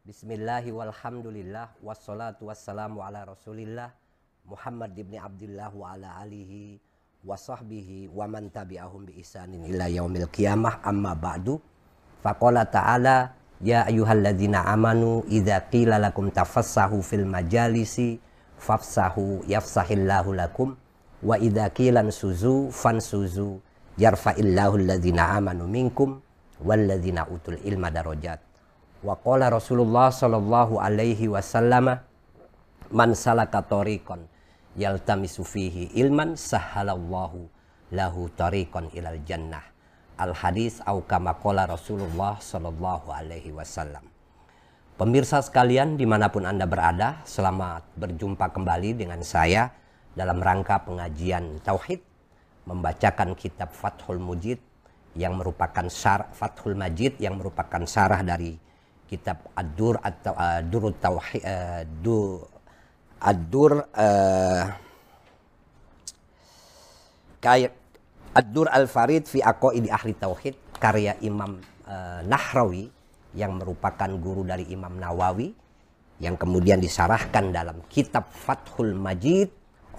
Bismillahi walhamdulillah wassalatu wassalamu ala rasulillah Muhammad ibn Abdullah wa ala alihi wa sahbihi wa man tabi'ahum bi isanin ila yaumil qiyamah. Amma ba'du. Faqala ta'ala ya ayyuhalladzina amanu idza qila lakum tafassahu fil majalisi fafsahu yafsahillahu lakum wa idza qila suzu fansuzu yarfa'illahu alladzina amanu minkum walladzina utul ilma darajat Wa qala Rasulullah sallallahu alaihi wasallam man salaka tariqan yaltamisu fihi ilman sahalallahu lahu tariqan ilal jannah. Al hadis au kama qala Rasulullah sallallahu alaihi wasallam. Pemirsa sekalian di mana pun Anda berada, selamat berjumpa kembali dengan saya dalam rangka pengajian Tauhid, membacakan kitab Fathul Mujid yang merupakan syar Fathul Majid yang merupakan syarah dari kitab Ad-Dur atau uh, Durut Tauhid uh, du Ad-Dur kayak Ad-Dur Al-Farid fi Aqaidi Ahli Tauhid karya Imam Nahrawi yang merupakan guru dari Imam Nawawi yang kemudian disarahkan dalam kitab Fathul Majid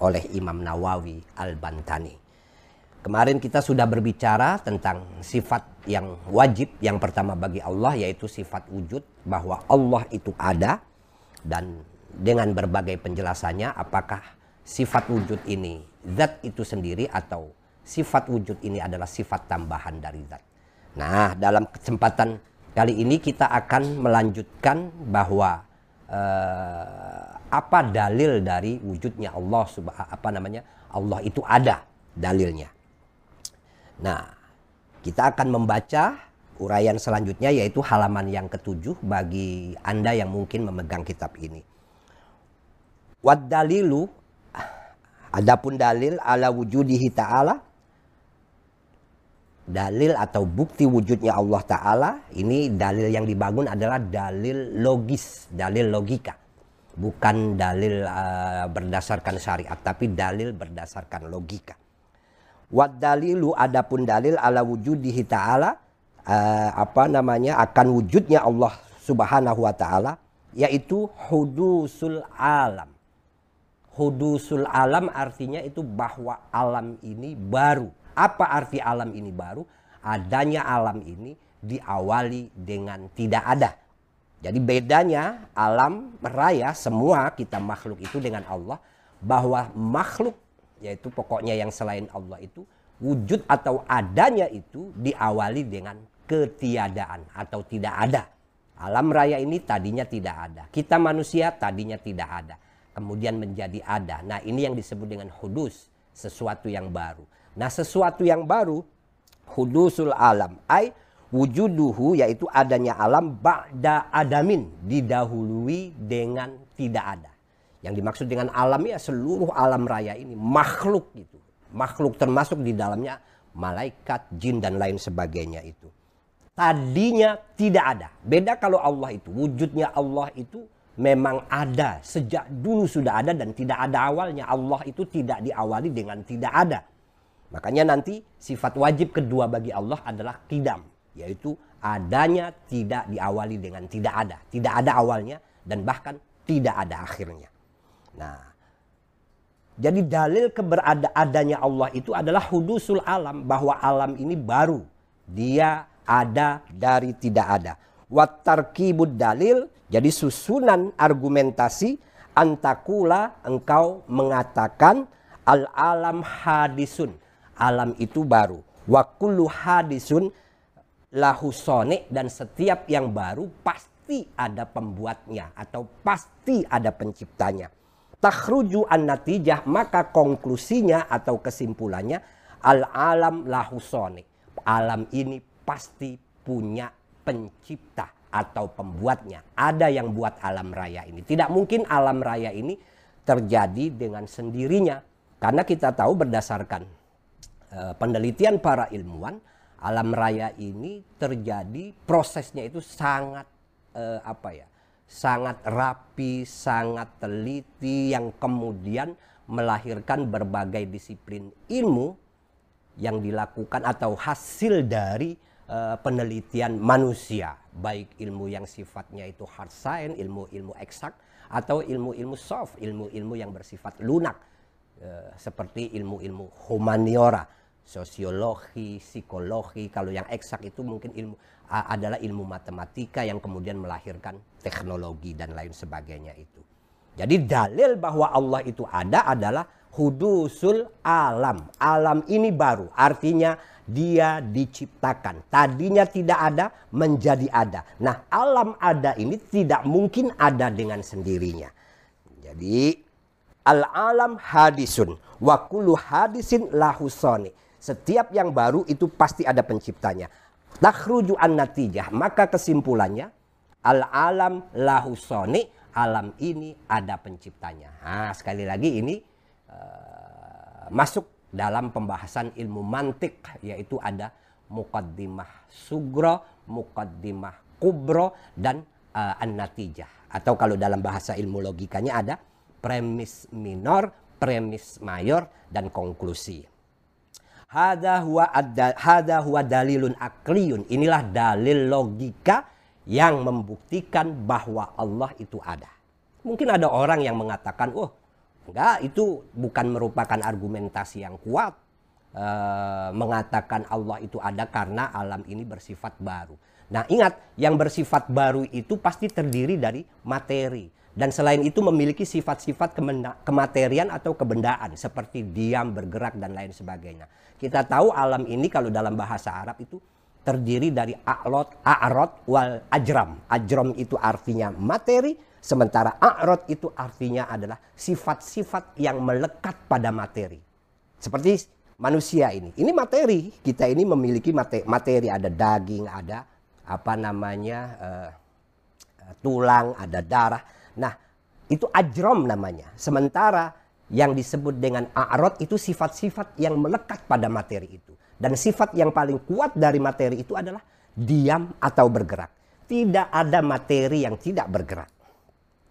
oleh Imam Nawawi Al-Bantani. Kemarin kita sudah berbicara tentang sifat yang wajib yang pertama bagi Allah yaitu sifat wujud bahwa Allah itu ada dan dengan berbagai penjelasannya apakah sifat wujud ini zat itu sendiri atau sifat wujud ini adalah sifat tambahan dari zat. Nah, dalam kesempatan kali ini kita akan melanjutkan bahwa eh, apa dalil dari wujudnya Allah apa namanya? Allah itu ada dalilnya. Nah, kita akan membaca uraian selanjutnya yaitu halaman yang ketujuh bagi Anda yang mungkin memegang kitab ini. Wad dalilu adapun dalil ala wujudihi ta'ala dalil atau bukti wujudnya Allah Ta'ala ini dalil yang dibangun adalah dalil logis, dalil logika bukan dalil uh, berdasarkan syariat tapi dalil berdasarkan logika Wad dalilu adapun dalil ala wujudihi ta'ala uh, apa namanya akan wujudnya Allah Subhanahu wa taala yaitu hudusul alam. Hudusul alam artinya itu bahwa alam ini baru. Apa arti alam ini baru? Adanya alam ini diawali dengan tidak ada. Jadi bedanya alam raya semua kita makhluk itu dengan Allah bahwa makhluk yaitu pokoknya yang selain Allah itu wujud atau adanya itu diawali dengan ketiadaan atau tidak ada. Alam raya ini tadinya tidak ada. Kita manusia tadinya tidak ada. Kemudian menjadi ada. Nah ini yang disebut dengan hudus. Sesuatu yang baru. Nah sesuatu yang baru. Hudusul alam. Ay wujuduhu yaitu adanya alam ba'da adamin. Didahului dengan tidak ada. Yang dimaksud dengan alam ya seluruh alam raya ini makhluk itu. Makhluk termasuk di dalamnya malaikat, jin dan lain sebagainya itu. Tadinya tidak ada. Beda kalau Allah itu, wujudnya Allah itu memang ada. Sejak dulu sudah ada dan tidak ada awalnya. Allah itu tidak diawali dengan tidak ada. Makanya nanti sifat wajib kedua bagi Allah adalah kidam. Yaitu adanya tidak diawali dengan tidak ada. Tidak ada awalnya dan bahkan tidak ada akhirnya. Nah, jadi dalil keberadaannya Allah itu adalah hudusul alam bahwa alam ini baru. Dia ada dari tidak ada. Watarkibud dalil jadi susunan argumentasi antakula engkau mengatakan al alam hadisun. Alam itu baru. Wa kullu hadisun lahu dan setiap yang baru pasti ada pembuatnya atau pasti ada penciptanya takhruju an natijah maka konklusinya atau kesimpulannya al alam lahusoni alam ini pasti punya pencipta atau pembuatnya. Ada yang buat alam raya ini. Tidak mungkin alam raya ini terjadi dengan sendirinya. Karena kita tahu berdasarkan uh, penelitian para ilmuwan, alam raya ini terjadi prosesnya itu sangat uh, apa ya? Sangat rapi, sangat teliti yang kemudian melahirkan berbagai disiplin ilmu yang dilakukan atau hasil dari uh, penelitian manusia, baik ilmu yang sifatnya itu hard science, ilmu-ilmu eksak atau ilmu-ilmu soft, ilmu-ilmu yang bersifat lunak. Uh, seperti ilmu-ilmu humaniora, sosiologi, psikologi, kalau yang eksak itu mungkin ilmu adalah ilmu matematika yang kemudian melahirkan teknologi dan lain sebagainya itu. Jadi dalil bahwa Allah itu ada adalah hudusul alam. Alam ini baru, artinya dia diciptakan. Tadinya tidak ada, menjadi ada. Nah, alam ada ini tidak mungkin ada dengan sendirinya. Jadi, al-alam hadisun. Wa kullu hadisin lahusoni. Setiap yang baru itu pasti ada penciptanya. Takhruju an natijah. Maka kesimpulannya al alam lahu soni, alam ini ada penciptanya. Nah, sekali lagi ini uh, masuk dalam pembahasan ilmu mantik yaitu ada mukaddimah sugro, mukaddimah kubro dan uh, an-natijah. Atau kalau dalam bahasa ilmu logikanya ada premis minor, premis mayor dan konklusi. Hada huwa, dalilun akliyun. Inilah dalil logika yang membuktikan bahwa Allah itu ada. Mungkin ada orang yang mengatakan, oh enggak itu bukan merupakan argumentasi yang kuat. E, mengatakan Allah itu ada karena alam ini bersifat baru. Nah ingat, yang bersifat baru itu pasti terdiri dari materi dan selain itu memiliki sifat-sifat kematerian atau kebendaan seperti diam, bergerak dan lain sebagainya. Kita tahu alam ini kalau dalam bahasa Arab itu terdiri dari a'rot, a'rot wal ajram. Ajram itu artinya materi, sementara a'rot itu artinya adalah sifat-sifat yang melekat pada materi. Seperti manusia ini. Ini materi. Kita ini memiliki materi, materi ada daging, ada apa namanya uh, tulang, ada darah Nah, itu ajrom namanya. Sementara yang disebut dengan a'rod itu sifat-sifat yang melekat pada materi itu. Dan sifat yang paling kuat dari materi itu adalah diam atau bergerak. Tidak ada materi yang tidak bergerak.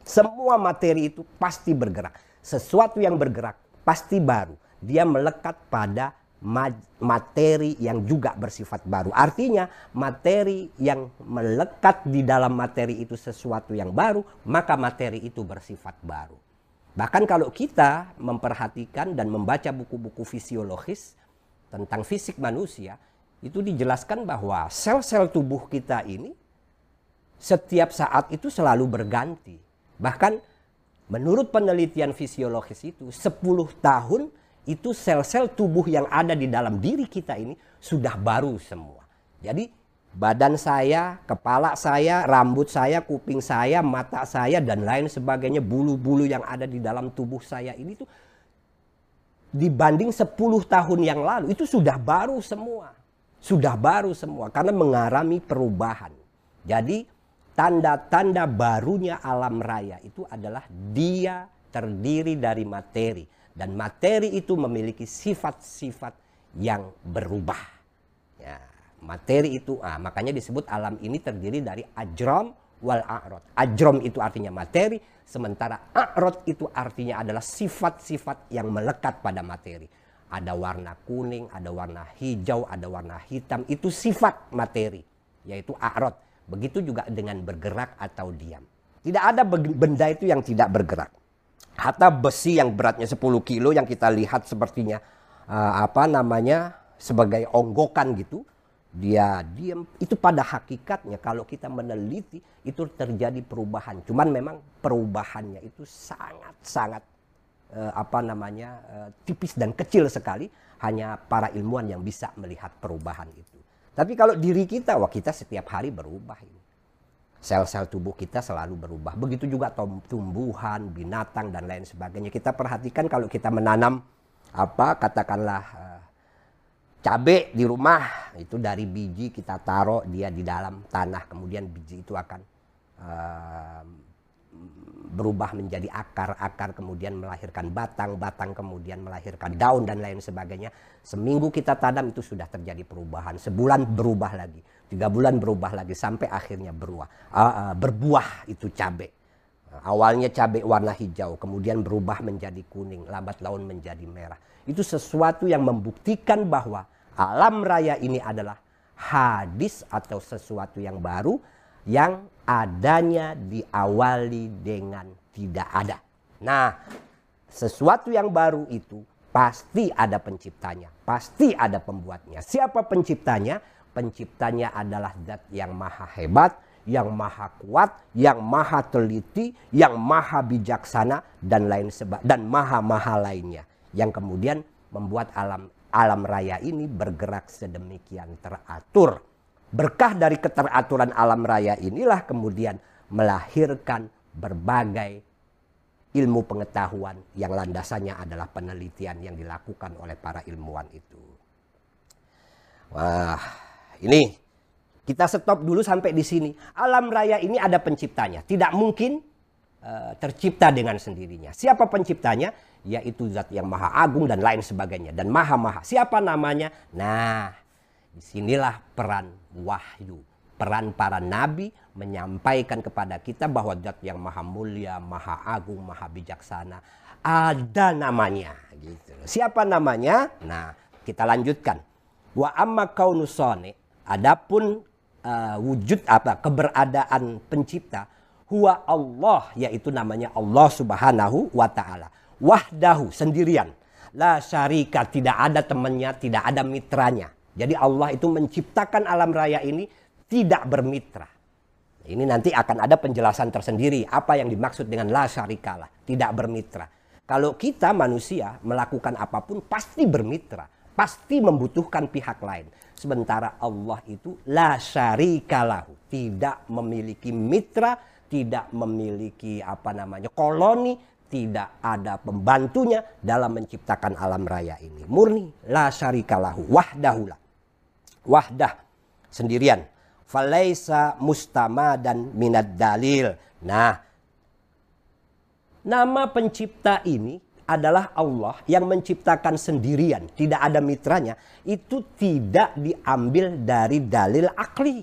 Semua materi itu pasti bergerak. Sesuatu yang bergerak pasti baru. Dia melekat pada materi yang juga bersifat baru. Artinya materi yang melekat di dalam materi itu sesuatu yang baru, maka materi itu bersifat baru. Bahkan kalau kita memperhatikan dan membaca buku-buku fisiologis tentang fisik manusia, itu dijelaskan bahwa sel-sel tubuh kita ini setiap saat itu selalu berganti. Bahkan menurut penelitian fisiologis itu 10 tahun itu sel-sel tubuh yang ada di dalam diri kita ini sudah baru semua. Jadi badan saya, kepala saya, rambut saya, kuping saya, mata saya dan lain sebagainya, bulu-bulu yang ada di dalam tubuh saya ini tuh dibanding 10 tahun yang lalu itu sudah baru semua. Sudah baru semua karena mengalami perubahan. Jadi tanda-tanda barunya alam raya itu adalah dia terdiri dari materi dan materi itu memiliki sifat-sifat yang berubah. Ya, materi itu, ah, makanya disebut alam ini terdiri dari ajrom wal a'rod. Ajrom itu artinya materi, sementara a'rod itu artinya adalah sifat-sifat yang melekat pada materi. Ada warna kuning, ada warna hijau, ada warna hitam. Itu sifat materi, yaitu a'rod. Begitu juga dengan bergerak atau diam. Tidak ada benda itu yang tidak bergerak. Hatta besi yang beratnya 10 kilo yang kita lihat sepertinya uh, apa namanya sebagai onggokan gitu dia diam itu pada hakikatnya kalau kita meneliti itu terjadi perubahan. Cuman memang perubahannya itu sangat sangat uh, apa namanya uh, tipis dan kecil sekali. Hanya para ilmuwan yang bisa melihat perubahan itu. Tapi kalau diri kita wah kita setiap hari berubah ini sel-sel tubuh kita selalu berubah. Begitu juga tumbuhan, binatang dan lain sebagainya. Kita perhatikan kalau kita menanam apa katakanlah uh, cabai di rumah itu dari biji kita taruh dia di dalam tanah kemudian biji itu akan uh, berubah menjadi akar akar kemudian melahirkan batang batang kemudian melahirkan daun dan lain sebagainya seminggu kita tanam itu sudah terjadi perubahan sebulan berubah lagi tiga bulan berubah lagi sampai akhirnya berubah uh, uh, berbuah itu cabai awalnya cabai warna hijau kemudian berubah menjadi kuning lambat laun menjadi merah itu sesuatu yang membuktikan bahwa alam raya ini adalah hadis atau sesuatu yang baru yang adanya diawali dengan tidak ada. Nah, sesuatu yang baru itu pasti ada penciptanya, pasti ada pembuatnya. Siapa penciptanya? Penciptanya adalah zat yang maha hebat, yang maha kuat, yang maha teliti, yang maha bijaksana dan lain sebagainya dan maha-maha lainnya yang kemudian membuat alam alam raya ini bergerak sedemikian teratur. Berkah dari keteraturan alam raya inilah kemudian melahirkan berbagai ilmu pengetahuan yang landasannya adalah penelitian yang dilakukan oleh para ilmuwan itu. Wah, ini kita stop dulu sampai di sini. Alam raya ini ada penciptanya. Tidak mungkin uh, tercipta dengan sendirinya. Siapa penciptanya? yaitu zat yang maha agung dan lain sebagainya. Dan maha maha. Siapa namanya? Nah di sinilah peran wahyu. Peran para nabi menyampaikan kepada kita bahwa zat yang maha mulia maha agung maha bijaksana ada namanya. Gitu. Siapa namanya? Nah kita lanjutkan. Wa amma kaunusone adapun uh, wujud apa keberadaan pencipta huwa Allah yaitu namanya Allah Subhanahu wa taala wahdahu sendirian. La syarika tidak ada temannya, tidak ada mitranya. Jadi Allah itu menciptakan alam raya ini tidak bermitra. Ini nanti akan ada penjelasan tersendiri apa yang dimaksud dengan la syarikalah, tidak bermitra. Kalau kita manusia melakukan apa pun pasti bermitra, pasti membutuhkan pihak lain. Sementara Allah itu la syarikalahu, tidak memiliki mitra, tidak memiliki apa namanya koloni, tidak ada pembantunya dalam menciptakan alam raya ini. Murni la syarikalahu wahdahula. Wahdah sendirian. Falaisa mustama dan minad dalil. Nah, nama pencipta ini adalah Allah yang menciptakan sendirian, tidak ada mitranya, itu tidak diambil dari dalil akli.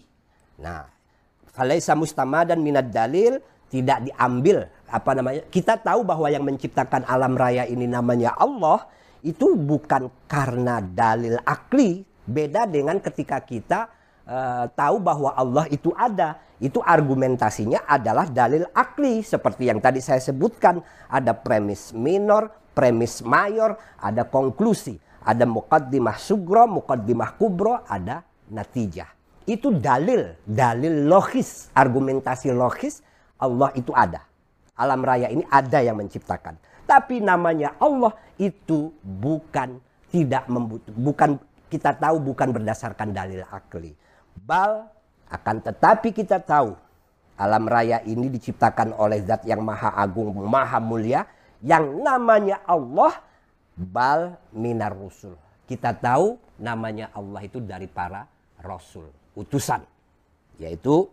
Nah, falaisa mustama dan minad dalil tidak diambil apa namanya kita tahu bahwa yang menciptakan alam raya ini namanya Allah itu bukan karena dalil akli beda dengan ketika kita uh, tahu bahwa Allah itu ada. Itu argumentasinya adalah dalil akli. Seperti yang tadi saya sebutkan ada premis minor premis mayor ada konklusi. Ada mukaddimah sugro mukaddimah kubro ada natijah. Itu dalil dalil logis argumentasi logis Allah itu ada. Alam raya ini ada yang menciptakan. Tapi namanya Allah itu bukan tidak membutuh, bukan kita tahu bukan berdasarkan dalil akli. Bal akan tetapi kita tahu alam raya ini diciptakan oleh zat yang maha agung, maha mulia yang namanya Allah bal minar rusul. Kita tahu namanya Allah itu dari para rasul, utusan. Yaitu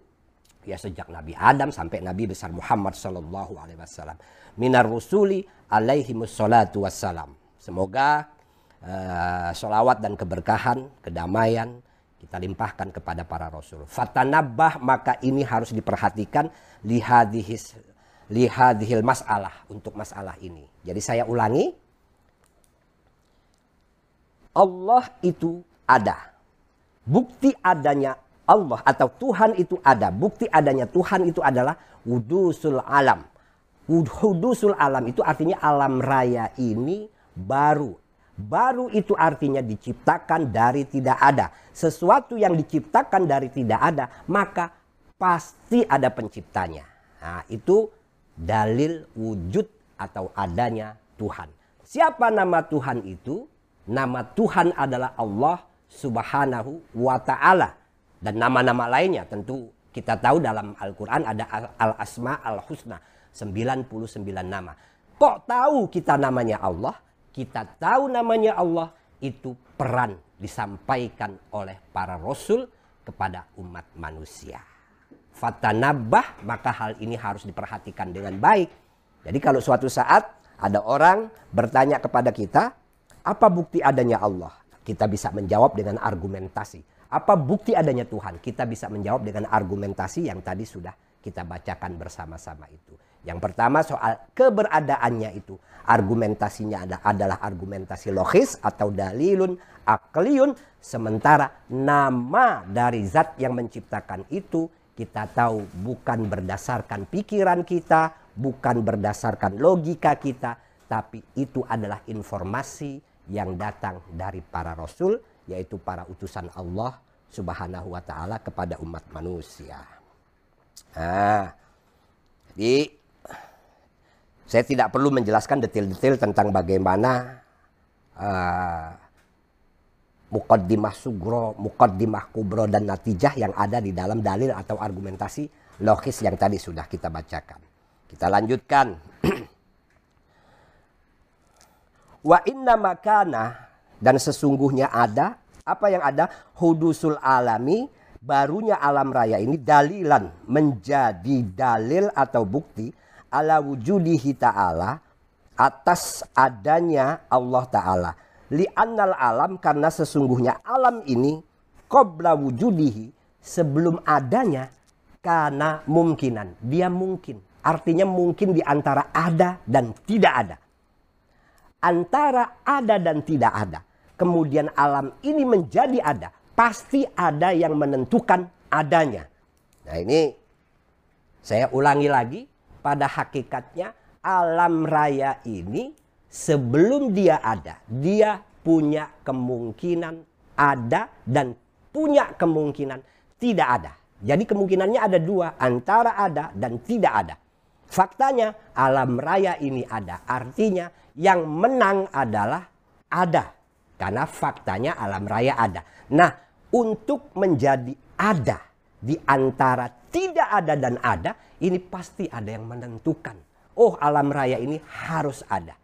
ya sejak Nabi Adam sampai Nabi besar Muhammad sallallahu alaihi wasallam. Minar rusuli alaihi wassalam. Semoga uh, solawat dan keberkahan, kedamaian kita limpahkan kepada para rasul. Fatanabah maka ini harus diperhatikan lihadihis lihadihil masalah untuk masalah ini. Jadi saya ulangi. Allah itu ada. Bukti adanya Allah atau Tuhan itu ada. Bukti adanya Tuhan itu adalah wudusul alam. Wudusul alam itu artinya alam raya ini baru. Baru itu artinya diciptakan dari tidak ada. Sesuatu yang diciptakan dari tidak ada, maka pasti ada penciptanya. Nah, itu dalil wujud atau adanya Tuhan. Siapa nama Tuhan itu? Nama Tuhan adalah Allah Subhanahu wa taala dan nama-nama lainnya tentu kita tahu dalam Al-Quran ada Al-Asma Al-Husna. 99 nama. Kok tahu kita namanya Allah? Kita tahu namanya Allah itu peran disampaikan oleh para rasul kepada umat manusia. Fatanabah maka hal ini harus diperhatikan dengan baik. Jadi kalau suatu saat ada orang bertanya kepada kita, apa bukti adanya Allah? Kita bisa menjawab dengan argumentasi. Apa bukti adanya Tuhan? Kita bisa menjawab dengan argumentasi yang tadi sudah kita bacakan bersama-sama itu. Yang pertama soal keberadaannya itu. Argumentasinya ada, adalah argumentasi logis atau dalilun akliun. Sementara nama dari zat yang menciptakan itu kita tahu bukan berdasarkan pikiran kita, bukan berdasarkan logika kita, tapi itu adalah informasi yang datang dari para rasul, yaitu para utusan Allah Subhanahu wa Ta'ala kepada umat manusia. Nah, jadi saya tidak perlu menjelaskan detail-detail tentang bagaimana uh, mukaddimah sugro, mukaddimah kubro dan natijah yang ada di dalam dalil atau argumentasi logis yang tadi sudah kita bacakan. Kita lanjutkan. Wa inna makana dan sesungguhnya ada apa yang ada hudusul alami barunya alam raya ini dalilan menjadi dalil atau bukti ala wujudihi ta'ala atas adanya Allah Ta'ala. Li'annal alam karena sesungguhnya alam ini qabla wujudihi sebelum adanya karena mungkinan. Dia mungkin. Artinya mungkin di antara ada dan tidak ada. Antara ada dan tidak ada. Kemudian alam ini menjadi ada pasti ada yang menentukan adanya. Nah ini saya ulangi lagi, pada hakikatnya alam raya ini sebelum dia ada, dia punya kemungkinan ada dan punya kemungkinan tidak ada. Jadi kemungkinannya ada dua, antara ada dan tidak ada. Faktanya alam raya ini ada, artinya yang menang adalah ada. Karena faktanya alam raya ada. Nah untuk menjadi ada di antara tidak ada dan ada, ini pasti ada yang menentukan. Oh, alam raya ini harus ada.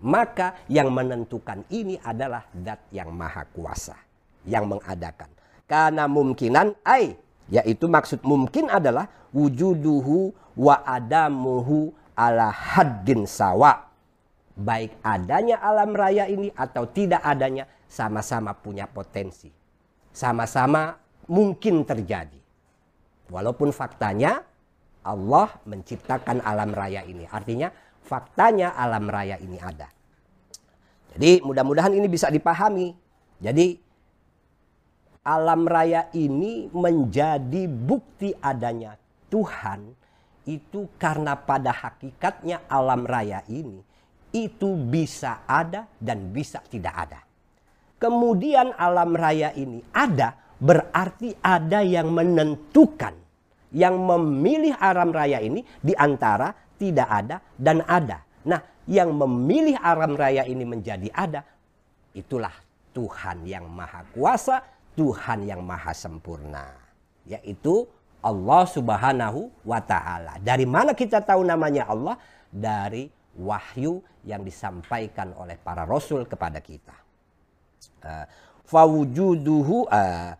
Maka yang menentukan ini adalah dat yang maha kuasa. Yang mengadakan. Karena mungkinan, ay, yaitu maksud mungkin adalah wujuduhu wa adamuhu ala haddin sawa. Baik adanya alam raya ini atau tidak adanya sama-sama punya potensi sama-sama mungkin terjadi. Walaupun faktanya Allah menciptakan alam raya ini. Artinya faktanya alam raya ini ada. Jadi mudah-mudahan ini bisa dipahami. Jadi alam raya ini menjadi bukti adanya Tuhan itu karena pada hakikatnya alam raya ini itu bisa ada dan bisa tidak ada kemudian alam raya ini ada, berarti ada yang menentukan, yang memilih alam raya ini di antara tidak ada dan ada. Nah, yang memilih alam raya ini menjadi ada, itulah Tuhan yang maha kuasa, Tuhan yang maha sempurna. Yaitu Allah subhanahu wa ta'ala. Dari mana kita tahu namanya Allah? Dari wahyu yang disampaikan oleh para rasul kepada kita. Uh, fawujuduhu uh,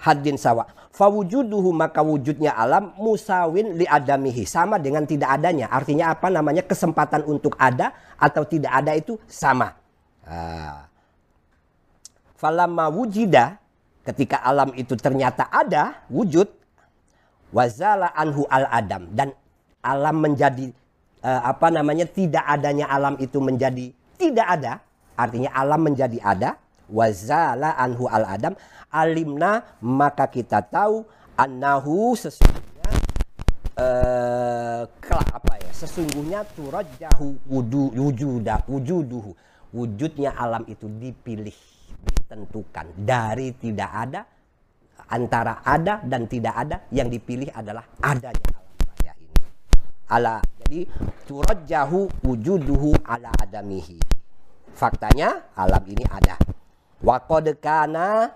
hadin sawa. Fawujuduhu maka wujudnya alam musawin li adamihi. Sama dengan tidak adanya. Artinya apa namanya kesempatan untuk ada atau tidak ada itu sama. Uh, Falamma wujida ketika alam itu ternyata ada wujud wazala anhu al adam dan alam menjadi uh, apa namanya tidak adanya alam itu menjadi tidak ada, artinya alam menjadi ada, wazala anhu al adam, alimna maka kita tahu annahu sesungguhnya uh, apa ya sesungguhnya turajjahu wudu wujuda wujuduhu. Wujudnya alam itu dipilih ditentukan. Dari tidak ada antara ada dan tidak ada yang dipilih adalah adanya alam raya ini. Ala jadi turajjahu wujuduhu ala adamihi. Faktanya alam ini ada. Wa kana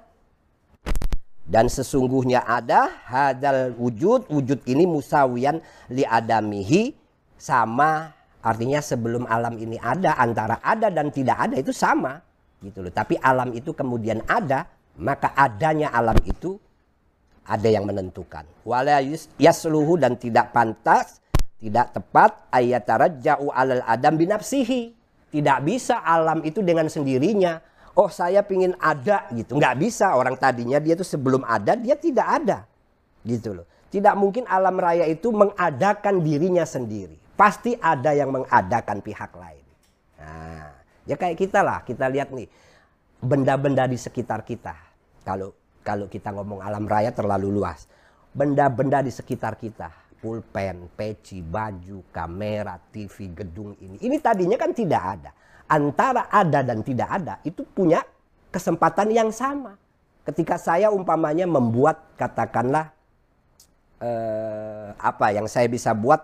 dan sesungguhnya ada hadal wujud wujud ini musawiyan li adamihi sama Artinya sebelum alam ini ada antara ada dan tidak ada itu sama gitu loh. Tapi alam itu kemudian ada, maka adanya alam itu ada yang menentukan. Wala yasluhu dan tidak pantas, tidak tepat ayat jauh alal adam binafsihi. Tidak bisa alam itu dengan sendirinya. Oh saya pingin ada gitu. Nggak bisa orang tadinya dia tuh sebelum ada dia tidak ada. Gitu loh. Tidak mungkin alam raya itu mengadakan dirinya sendiri pasti ada yang mengadakan pihak lain. Nah, ya kayak kita lah, kita lihat nih benda-benda di sekitar kita. Kalau kalau kita ngomong alam raya terlalu luas. Benda-benda di sekitar kita, pulpen, peci, baju, kamera, TV, gedung ini. Ini tadinya kan tidak ada. Antara ada dan tidak ada itu punya kesempatan yang sama. Ketika saya umpamanya membuat katakanlah eh, apa yang saya bisa buat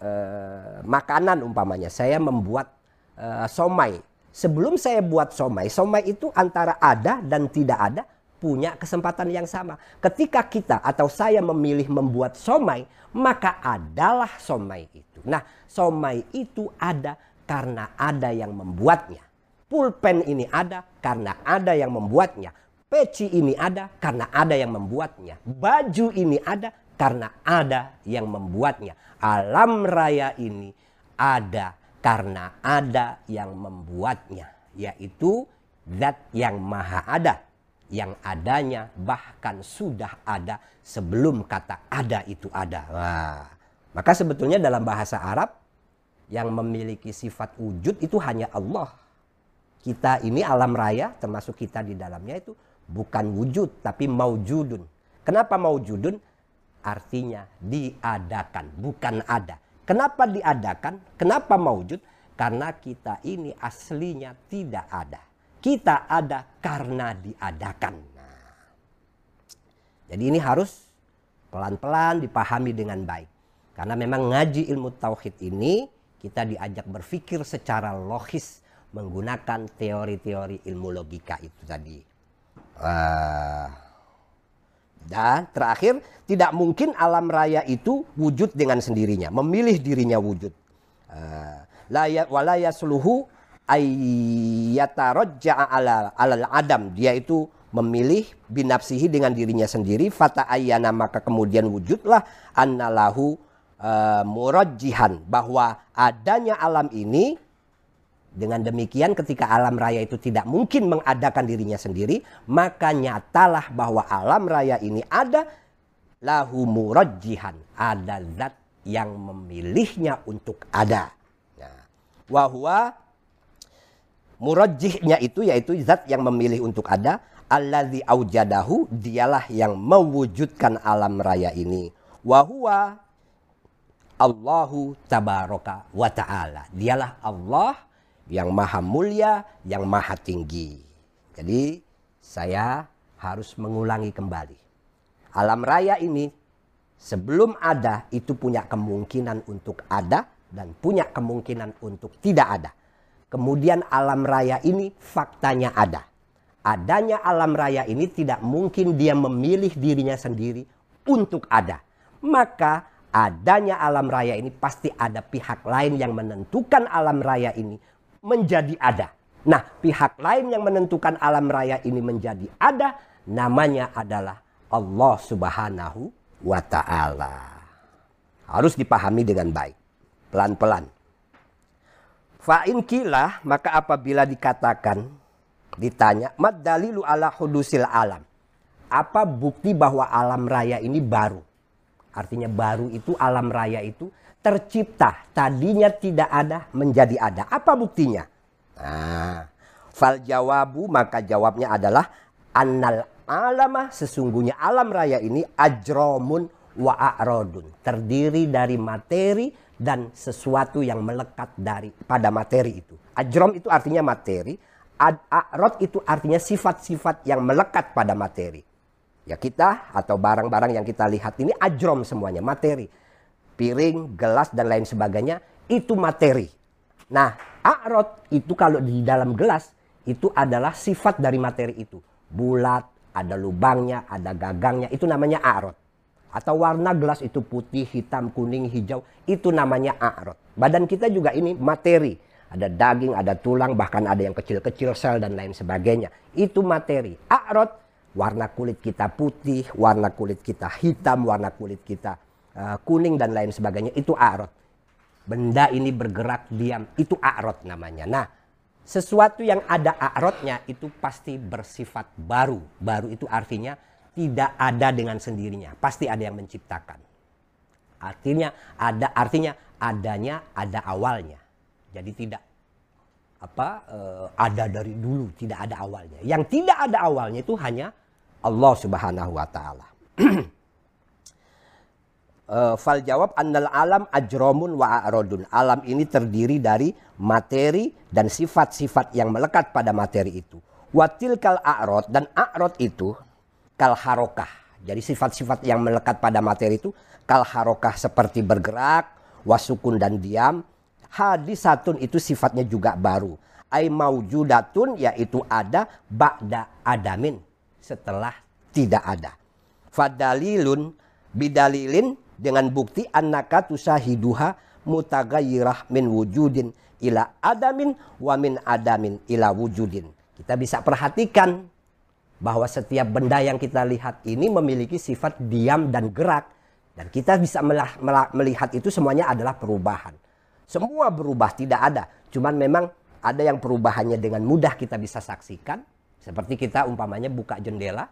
eh, makanan umpamanya saya membuat eh, somai sebelum saya buat somai somai itu antara ada dan tidak ada punya kesempatan yang sama. Ketika kita atau saya memilih membuat somai maka adalah somai itu. Nah somai itu ada karena ada yang membuatnya. Pulpen ini ada karena ada yang membuatnya. Peci ini ada karena ada yang membuatnya. Baju ini ada karena ada yang membuatnya. Alam raya ini ada karena ada yang membuatnya, yaitu zat yang maha ada, yang adanya bahkan sudah ada sebelum kata ada itu ada. Wah, maka sebetulnya dalam bahasa Arab yang memiliki sifat wujud itu hanya Allah. Kita ini alam raya termasuk kita di dalamnya itu bukan wujud tapi maujudun. Kenapa maujudun? artinya diadakan, bukan ada. Kenapa diadakan? Kenapa maujud? Karena kita ini aslinya tidak ada. Kita ada karena diadakan. Nah, jadi ini harus pelan-pelan dipahami dengan baik. Karena memang ngaji ilmu tauhid ini kita diajak berpikir secara logis menggunakan teori-teori ilmu logika itu tadi. Uh, dan terakhir, tidak mungkin alam raya itu wujud dengan sendirinya, memilih dirinya wujud. Eh, walaya suluhu ayyatarajja'a ala alal adam. Dia itu memilih binafsihi dengan dirinya sendiri. Fata ayyana maka kemudian wujudlah annalahu uh, murajjihan. Bahwa adanya alam ini dengan demikian ketika alam raya itu tidak mungkin mengadakan dirinya sendiri, maka nyatalah bahwa alam raya ini ada lahu murajjihan, ada zat yang memilihnya untuk ada. Nah, wahwa murajjihnya itu yaitu zat yang memilih untuk ada, alladzi aujadahu, dialah yang mewujudkan alam raya ini. Wahwa Allahu tabaraka wa ta'ala. Dialah Allah yang maha mulia, yang maha tinggi. Jadi saya harus mengulangi kembali. Alam raya ini sebelum ada itu punya kemungkinan untuk ada dan punya kemungkinan untuk tidak ada. Kemudian alam raya ini faktanya ada. Adanya alam raya ini tidak mungkin dia memilih dirinya sendiri untuk ada. Maka adanya alam raya ini pasti ada pihak lain yang menentukan alam raya ini menjadi ada. Nah, pihak lain yang menentukan alam raya ini menjadi ada, namanya adalah Allah Subhanahu wa Ta'ala. Harus dipahami dengan baik, pelan-pelan. Fa'in kilah, maka apabila dikatakan, ditanya, mad dalilu ala hudusil alam. Apa bukti bahwa alam raya ini baru? Artinya baru itu alam raya itu tercipta. Tadinya tidak ada menjadi ada. Apa buktinya? Nah, fal jawabu maka jawabnya adalah annal alama sesungguhnya alam raya ini ajromun wa a'rodun. Terdiri dari materi dan sesuatu yang melekat dari pada materi itu. Ajrom itu artinya materi. A'rod itu artinya sifat-sifat yang melekat pada materi. Ya kita atau barang-barang yang kita lihat ini ajrom semuanya, materi piring, gelas dan lain sebagainya itu materi. Nah, a'rod itu kalau di dalam gelas itu adalah sifat dari materi itu. Bulat, ada lubangnya, ada gagangnya, itu namanya a'rod. Atau warna gelas itu putih, hitam, kuning, hijau. Itu namanya a'rod. Badan kita juga ini materi. Ada daging, ada tulang, bahkan ada yang kecil-kecil sel dan lain sebagainya. Itu materi. A'rod, warna kulit kita putih, warna kulit kita hitam, warna kulit kita uh, kuning dan lain sebagainya. Itu a'rod. Benda ini bergerak diam. Itu a'rod namanya. Nah, sesuatu yang ada a'rodnya itu pasti bersifat baru. Baru itu artinya tidak ada dengan sendirinya, pasti ada yang menciptakan. Artinya ada artinya adanya ada awalnya. Jadi tidak apa uh, ada dari dulu, tidak ada awalnya. Yang tidak ada awalnya itu hanya Allah Subhanahu wa taala. Uh, fal jawab annal alam ajromun wa a'rodun. Alam ini terdiri dari materi dan sifat-sifat yang melekat pada materi itu. Watil kal a'rod dan a'rod itu kal harokah. Jadi sifat-sifat yang melekat pada materi itu kal harokah seperti bergerak, wasukun dan diam. Hadisatun itu sifatnya juga baru. Ai maujudatun yaitu ada ba'da adamin setelah tidak ada. Fadalilun bidalilin dengan bukti annaka tusahiduha mutagayirah min wujudin ila adamin wa min adamin ila wujudin. Kita bisa perhatikan bahwa setiap benda yang kita lihat ini memiliki sifat diam dan gerak dan kita bisa melihat itu semuanya adalah perubahan. Semua berubah tidak ada, cuman memang ada yang perubahannya dengan mudah kita bisa saksikan. Seperti kita umpamanya buka jendela,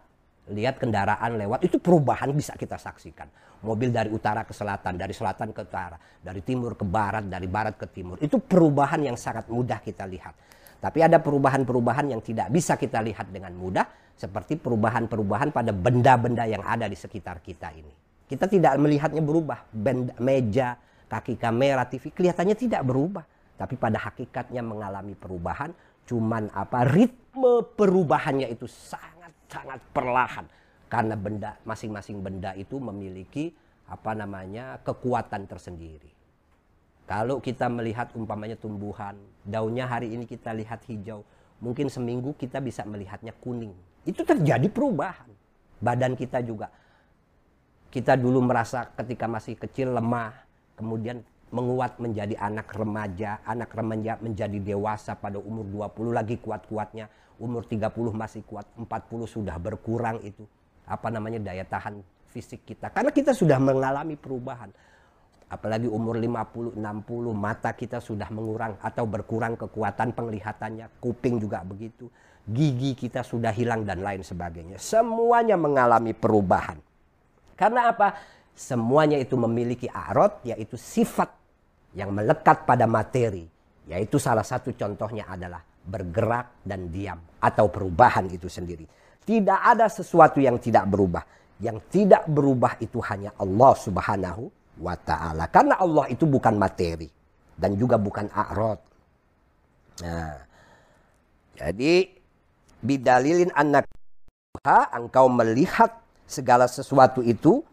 lihat kendaraan lewat, itu perubahan bisa kita saksikan. Mobil dari utara ke selatan, dari selatan ke utara, dari timur ke barat, dari barat ke timur. Itu perubahan yang sangat mudah kita lihat. Tapi ada perubahan-perubahan yang tidak bisa kita lihat dengan mudah, seperti perubahan-perubahan pada benda-benda yang ada di sekitar kita ini. Kita tidak melihatnya berubah. Benda, meja, kaki kamera, TV kelihatannya tidak berubah. Tapi pada hakikatnya mengalami perubahan. Cuman apa ritme perubahannya itu sangat-sangat perlahan. Karena benda masing-masing benda itu memiliki apa namanya kekuatan tersendiri. Kalau kita melihat umpamanya tumbuhan, daunnya hari ini kita lihat hijau, mungkin seminggu kita bisa melihatnya kuning. Itu terjadi perubahan. Badan kita juga. Kita dulu merasa ketika masih kecil lemah, kemudian menguat menjadi anak remaja, anak remaja menjadi dewasa pada umur 20 lagi kuat-kuatnya, umur 30 masih kuat, 40 sudah berkurang itu. Apa namanya daya tahan fisik kita. Karena kita sudah mengalami perubahan apalagi umur 50, 60, mata kita sudah mengurang atau berkurang kekuatan penglihatannya, kuping juga begitu, gigi kita sudah hilang dan lain sebagainya. Semuanya mengalami perubahan. Karena apa? Semuanya itu memiliki arot, yaitu sifat yang melekat pada materi. Yaitu salah satu contohnya adalah bergerak dan diam atau perubahan itu sendiri. Tidak ada sesuatu yang tidak berubah. Yang tidak berubah itu hanya Allah Subhanahu wa ta'ala. Karena Allah itu bukan materi dan juga bukan a'rod. Nah, jadi bidalilin anak engkau melihat segala sesuatu itu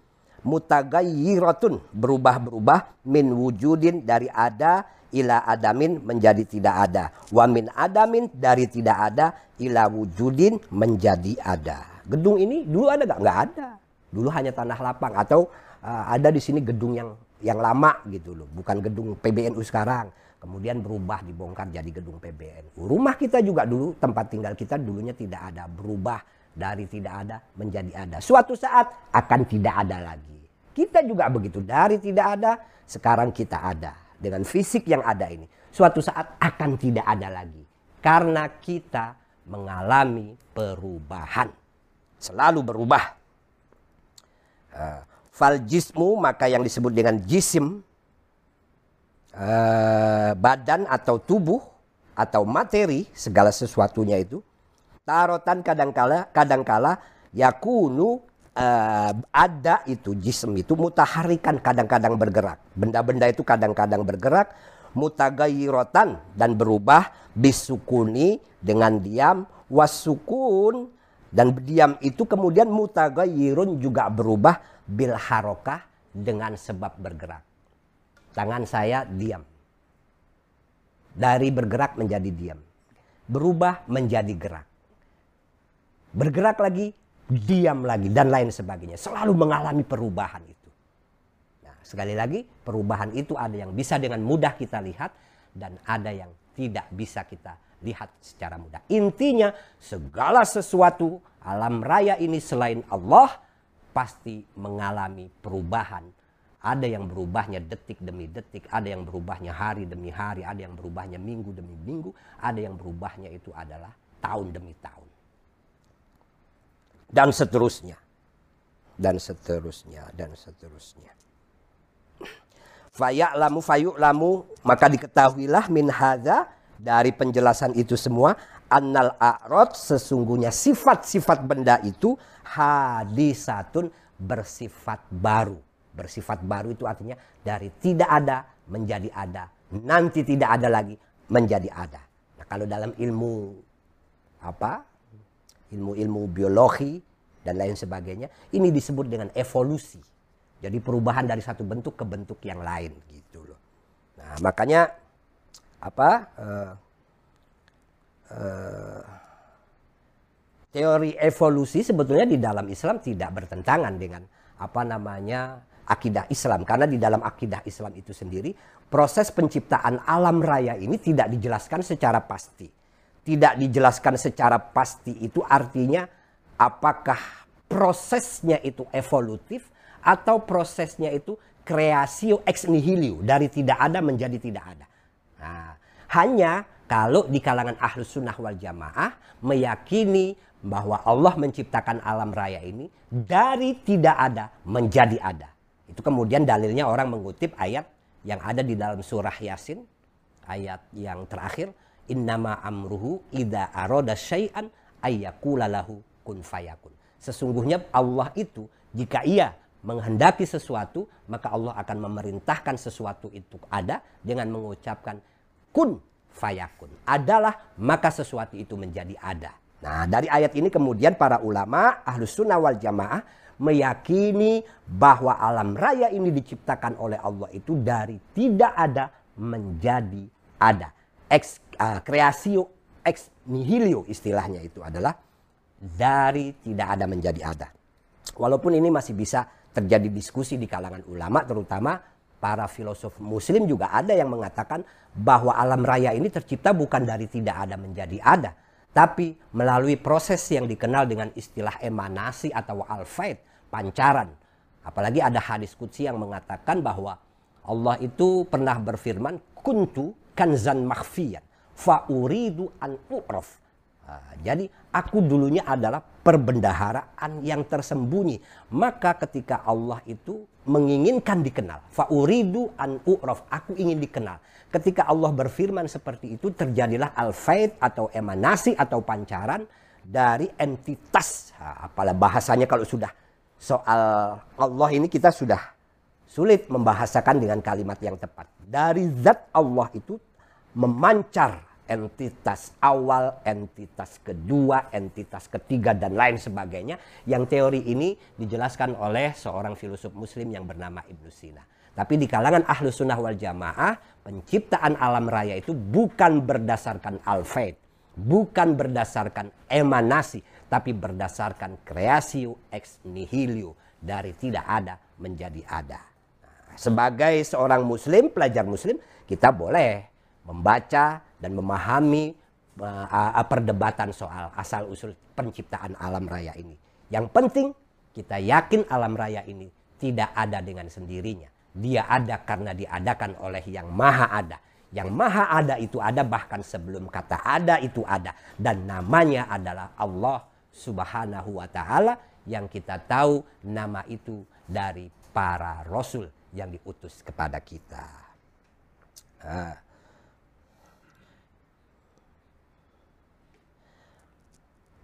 mutagayyiratun berubah-berubah min wujudin dari ada ila adamin menjadi tidak ada wa min adamin dari tidak ada ila wujudin menjadi ada gedung ini dulu ada gak? nggak ada dulu hanya tanah lapang atau uh, ada di sini gedung yang yang lama gitu loh, bukan gedung PBNU sekarang. Kemudian berubah dibongkar jadi gedung PBNU. Rumah kita juga dulu tempat tinggal kita dulunya tidak ada, berubah dari tidak ada menjadi ada. Suatu saat akan tidak ada lagi. Kita juga begitu, dari tidak ada sekarang kita ada dengan fisik yang ada ini. Suatu saat akan tidak ada lagi karena kita mengalami perubahan. Selalu berubah. Uh, fal maka yang disebut dengan jisim uh, badan atau tubuh atau materi segala sesuatunya itu tarotan kadangkala kadangkala yakunu uh, ada itu jisim itu mutaharikan kadang-kadang bergerak benda-benda itu kadang-kadang bergerak mutagayirotan dan berubah bisukuni dengan diam wasukun dan diam itu kemudian mutagayirun juga berubah bil harokah dengan sebab bergerak. Tangan saya diam. Dari bergerak menjadi diam. Berubah menjadi gerak. Bergerak lagi, diam lagi dan lain sebagainya. Selalu mengalami perubahan itu. Nah, sekali lagi perubahan itu ada yang bisa dengan mudah kita lihat dan ada yang tidak bisa kita lihat secara mudah. Intinya segala sesuatu alam raya ini selain Allah pasti mengalami perubahan. Ada yang berubahnya detik demi detik, ada yang berubahnya hari demi hari, ada yang berubahnya minggu demi minggu, ada yang berubahnya itu adalah tahun demi tahun. Dan seterusnya. Dan seterusnya dan seterusnya. Faya'lamu fayu'lamu maka diketahuilah min hadza dari penjelasan itu semua annal a'rad sesungguhnya sifat-sifat benda itu hadisatun bersifat baru bersifat baru itu artinya dari tidak ada menjadi ada nanti tidak ada lagi menjadi ada nah kalau dalam ilmu apa ilmu-ilmu biologi dan lain sebagainya. Ini disebut dengan evolusi. Jadi perubahan dari satu bentuk ke bentuk yang lain gitu loh. Nah, makanya apa uh, uh, teori evolusi sebetulnya di dalam Islam tidak bertentangan dengan apa namanya akidah Islam karena di dalam akidah Islam itu sendiri proses penciptaan alam raya ini tidak dijelaskan secara pasti tidak dijelaskan secara pasti itu artinya apakah prosesnya itu evolutif atau prosesnya itu kreasio ex nihilio dari tidak ada menjadi tidak ada. Nah, hanya kalau di kalangan ahlus sunnah wal jamaah meyakini bahwa Allah menciptakan alam raya ini dari tidak ada menjadi ada. Itu kemudian dalilnya orang mengutip ayat yang ada di dalam surah Yasin ayat yang terakhir innama amruhu idza arada syai'an ayyakula lahu kun fayakun. Sesungguhnya Allah itu jika ia menghendaki sesuatu maka Allah akan memerintahkan sesuatu itu ada dengan mengucapkan kun fayakun. Adalah maka sesuatu itu menjadi ada. Nah dari ayat ini kemudian para ulama ahlus sunnah wal jamaah meyakini bahwa alam raya ini diciptakan oleh Allah itu dari tidak ada menjadi ada ex uh, ex nihilio istilahnya itu adalah dari tidak ada menjadi ada. Walaupun ini masih bisa terjadi diskusi di kalangan ulama terutama para filosof muslim juga ada yang mengatakan bahwa alam raya ini tercipta bukan dari tidak ada menjadi ada. Tapi melalui proses yang dikenal dengan istilah emanasi atau alfaid, pancaran. Apalagi ada hadis kutsi yang mengatakan bahwa Allah itu pernah berfirman, kuntu kanzan makhfiyan fauridu an u'raf. Nah, jadi aku dulunya adalah perbendaharaan yang tersembunyi. Maka ketika Allah itu menginginkan dikenal, fauridu an u'raf, aku ingin dikenal. Ketika Allah berfirman seperti itu terjadilah al-faid atau emanasi atau pancaran dari entitas. Nah, apalah bahasanya kalau sudah soal Allah ini kita sudah sulit membahasakan dengan kalimat yang tepat. Dari zat Allah itu memancar entitas awal, entitas kedua, entitas ketiga dan lain sebagainya yang teori ini dijelaskan oleh seorang filosof muslim yang bernama Ibnu Sina. Tapi di kalangan ahlu sunnah wal jamaah penciptaan alam raya itu bukan berdasarkan al-faid, bukan berdasarkan emanasi, tapi berdasarkan kreasio ex nihilio dari tidak ada menjadi ada. Nah, sebagai seorang muslim, pelajar muslim, kita boleh membaca dan memahami uh, perdebatan soal asal usul penciptaan alam raya ini. Yang penting kita yakin alam raya ini tidak ada dengan sendirinya. Dia ada karena diadakan oleh yang maha ada. Yang maha ada itu ada bahkan sebelum kata ada itu ada. Dan namanya adalah Allah subhanahu wa ta'ala yang kita tahu nama itu dari para rasul yang diutus kepada kita. Nah.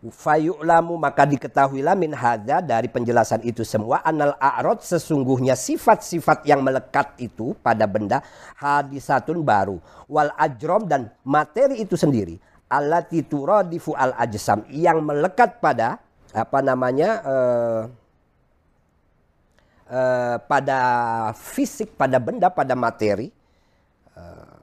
Fayu'lamu maka diketahuilah min hadza dari penjelasan itu semua anal a'rad sesungguhnya sifat-sifat yang melekat itu pada benda hadisatun baru. Wal ajrom dan materi itu sendiri allati turadifu al ajsam yang melekat pada apa namanya uh, uh, pada fisik pada benda pada materi uh,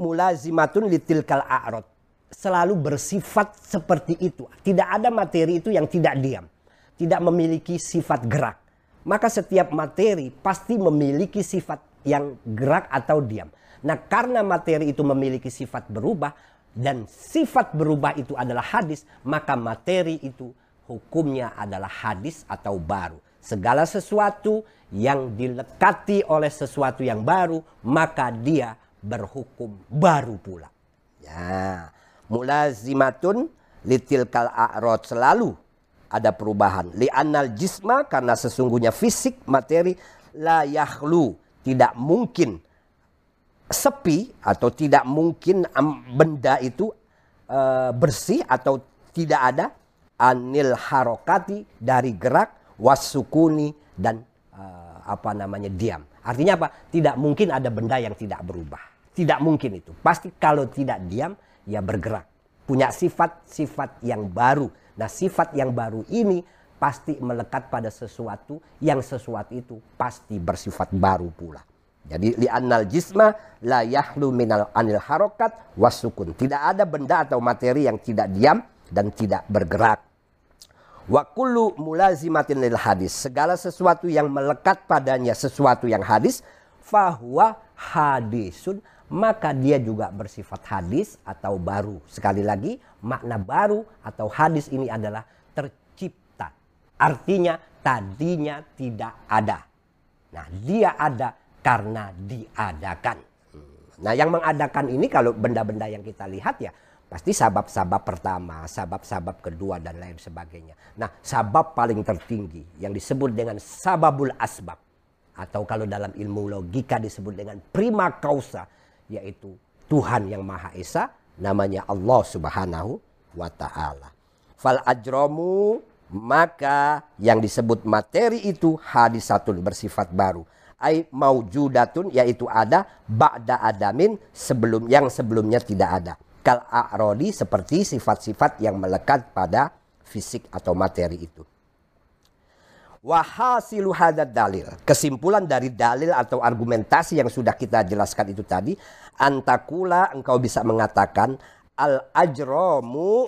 mulazimatun litilkal a'rad selalu bersifat seperti itu. Tidak ada materi itu yang tidak diam. tidak memiliki sifat gerak. Maka setiap materi pasti memiliki sifat yang gerak atau diam. Nah karena materi itu memiliki sifat berubah dan sifat berubah itu adalah hadis, maka materi itu hukumnya adalah hadis atau baru. Segala sesuatu yang dilekati oleh sesuatu yang baru, maka dia berhukum baru pula. Ya, mulazimatun litilkal a'rod selalu ada perubahan. Li anal jisma karena sesungguhnya fisik materi la yahlu tidak mungkin sepi atau tidak mungkin benda itu uh, bersih atau tidak ada anil harokati dari gerak wasukuni dan uh, apa namanya diam. Artinya apa? Tidak mungkin ada benda yang tidak berubah. Tidak mungkin itu. Pasti kalau tidak diam ya bergerak. Punya sifat-sifat yang baru. Nah sifat yang baru ini pasti melekat pada sesuatu yang sesuatu itu pasti bersifat baru pula. Jadi li annal jisma la yahlu minal anil harokat wasukun. Tidak ada benda atau materi yang tidak diam dan tidak bergerak. Wa kullu mulazimatin lil hadis. Segala sesuatu yang melekat padanya sesuatu yang hadis. Fahuwa hadisun. Maka dia juga bersifat hadis atau baru. Sekali lagi makna baru atau hadis ini adalah tercipta. Artinya tadinya tidak ada. Nah dia ada karena diadakan. Nah yang mengadakan ini kalau benda-benda yang kita lihat ya Pasti sabab-sabab pertama, sabab-sabab kedua dan lain sebagainya. Nah, sabab paling tertinggi yang disebut dengan sababul asbab atau kalau dalam ilmu logika disebut dengan prima causa yaitu Tuhan yang Maha Esa namanya Allah Subhanahu wa taala. Fal ajromu maka yang disebut materi itu hadisatun bersifat baru. Ai maujudatun yaitu ada ba'da adamin sebelum yang sebelumnya tidak ada kal a'rodi seperti sifat-sifat yang melekat pada fisik atau materi itu. Wahasilu hadad dalil. Kesimpulan dari dalil atau argumentasi yang sudah kita jelaskan itu tadi. Antakula engkau bisa mengatakan al ajromu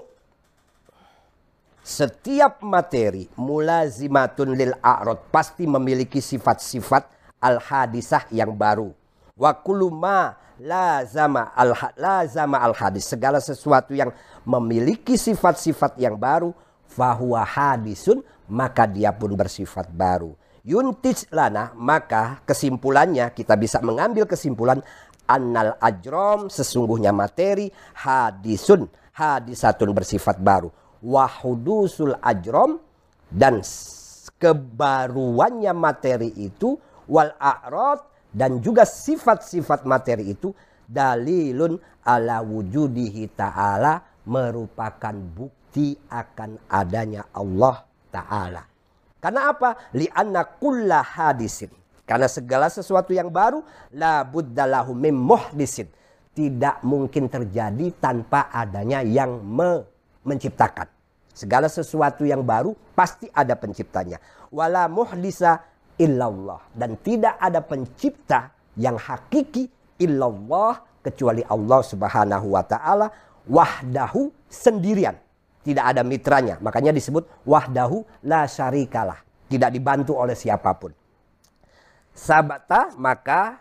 setiap materi mulazimatun lil a'rod pasti memiliki sifat-sifat al hadisah yang baru. Wa kuluma lazama al lazama al hadis segala sesuatu yang memiliki sifat-sifat yang baru fahuwa hadisun maka dia pun bersifat baru. Yuntis lana maka kesimpulannya kita bisa mengambil kesimpulan annal ajrom sesungguhnya materi hadisun hadisatun bersifat baru. Wahudusul ajrom dan kebaruannya materi itu wal a'rad dan juga sifat-sifat materi itu dalilun ala wujudihi ta'ala merupakan bukti akan adanya Allah ta'ala. Karena apa? Lianna kulla hadisin. Karena segala sesuatu yang baru la buddalahu mim muhdisin. Tidak mungkin terjadi tanpa adanya yang me menciptakan. Segala sesuatu yang baru pasti ada penciptanya. Wala muhdisa illallah dan tidak ada pencipta yang hakiki illallah kecuali Allah Subhanahu wa taala wahdahu sendirian. Tidak ada mitranya. Makanya disebut wahdahu la syarikalah. Tidak dibantu oleh siapa pun. Sabata maka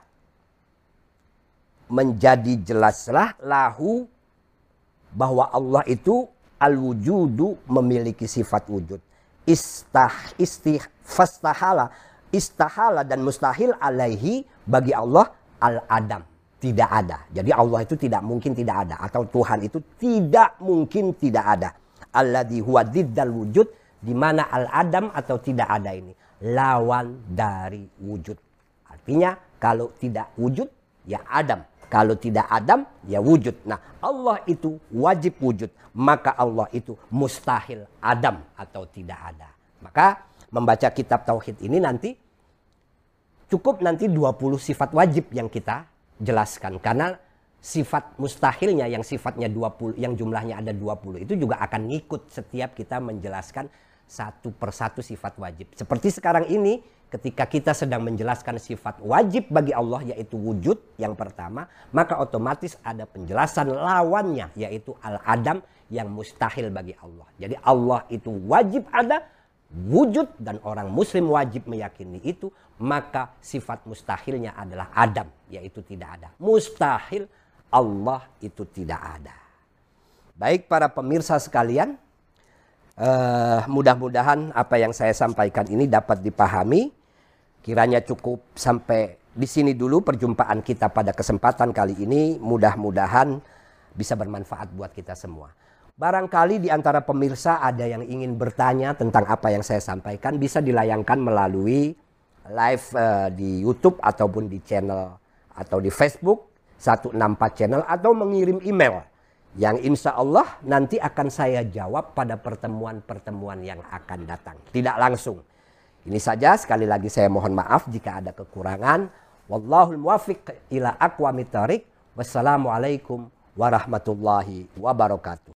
menjadi jelaslah lahu bahwa Allah itu al-wujudu memiliki sifat wujud. Istah istih fastahala istahala dan mustahil alaihi bagi Allah al-adam. Tidak ada. Jadi Allah itu tidak mungkin tidak ada. Atau Tuhan itu tidak mungkin tidak ada. Alladhi huwa wujud. Di mana al-adam atau tidak ada ini. Lawan dari wujud. Artinya kalau tidak wujud ya Adam. Kalau tidak Adam ya wujud. Nah Allah itu wajib wujud. Maka Allah itu mustahil Adam atau tidak ada. Maka membaca kitab Tauhid ini nanti cukup nanti 20 sifat wajib yang kita jelaskan karena sifat mustahilnya yang sifatnya 20 yang jumlahnya ada 20 itu juga akan ngikut setiap kita menjelaskan satu persatu sifat wajib. Seperti sekarang ini ketika kita sedang menjelaskan sifat wajib bagi Allah yaitu wujud yang pertama, maka otomatis ada penjelasan lawannya yaitu al-adam yang mustahil bagi Allah. Jadi Allah itu wajib ada, wujud dan orang muslim wajib meyakini itu, maka sifat mustahilnya adalah Adam, yaitu tidak ada. Mustahil Allah itu tidak ada. Baik para pemirsa sekalian, uh, mudah-mudahan apa yang saya sampaikan ini dapat dipahami. Kiranya cukup sampai di sini dulu perjumpaan kita pada kesempatan kali ini. Mudah-mudahan bisa bermanfaat buat kita semua. Barangkali di antara pemirsa ada yang ingin bertanya tentang apa yang saya sampaikan bisa dilayangkan melalui live uh, di YouTube ataupun di channel atau di Facebook 164 channel atau mengirim email yang insya Allah nanti akan saya jawab pada pertemuan-pertemuan yang akan datang. Tidak langsung. Ini saja sekali lagi saya mohon maaf jika ada kekurangan. Wallahul muwafiq ila aqwamit Wassalamualaikum warahmatullahi wabarakatuh.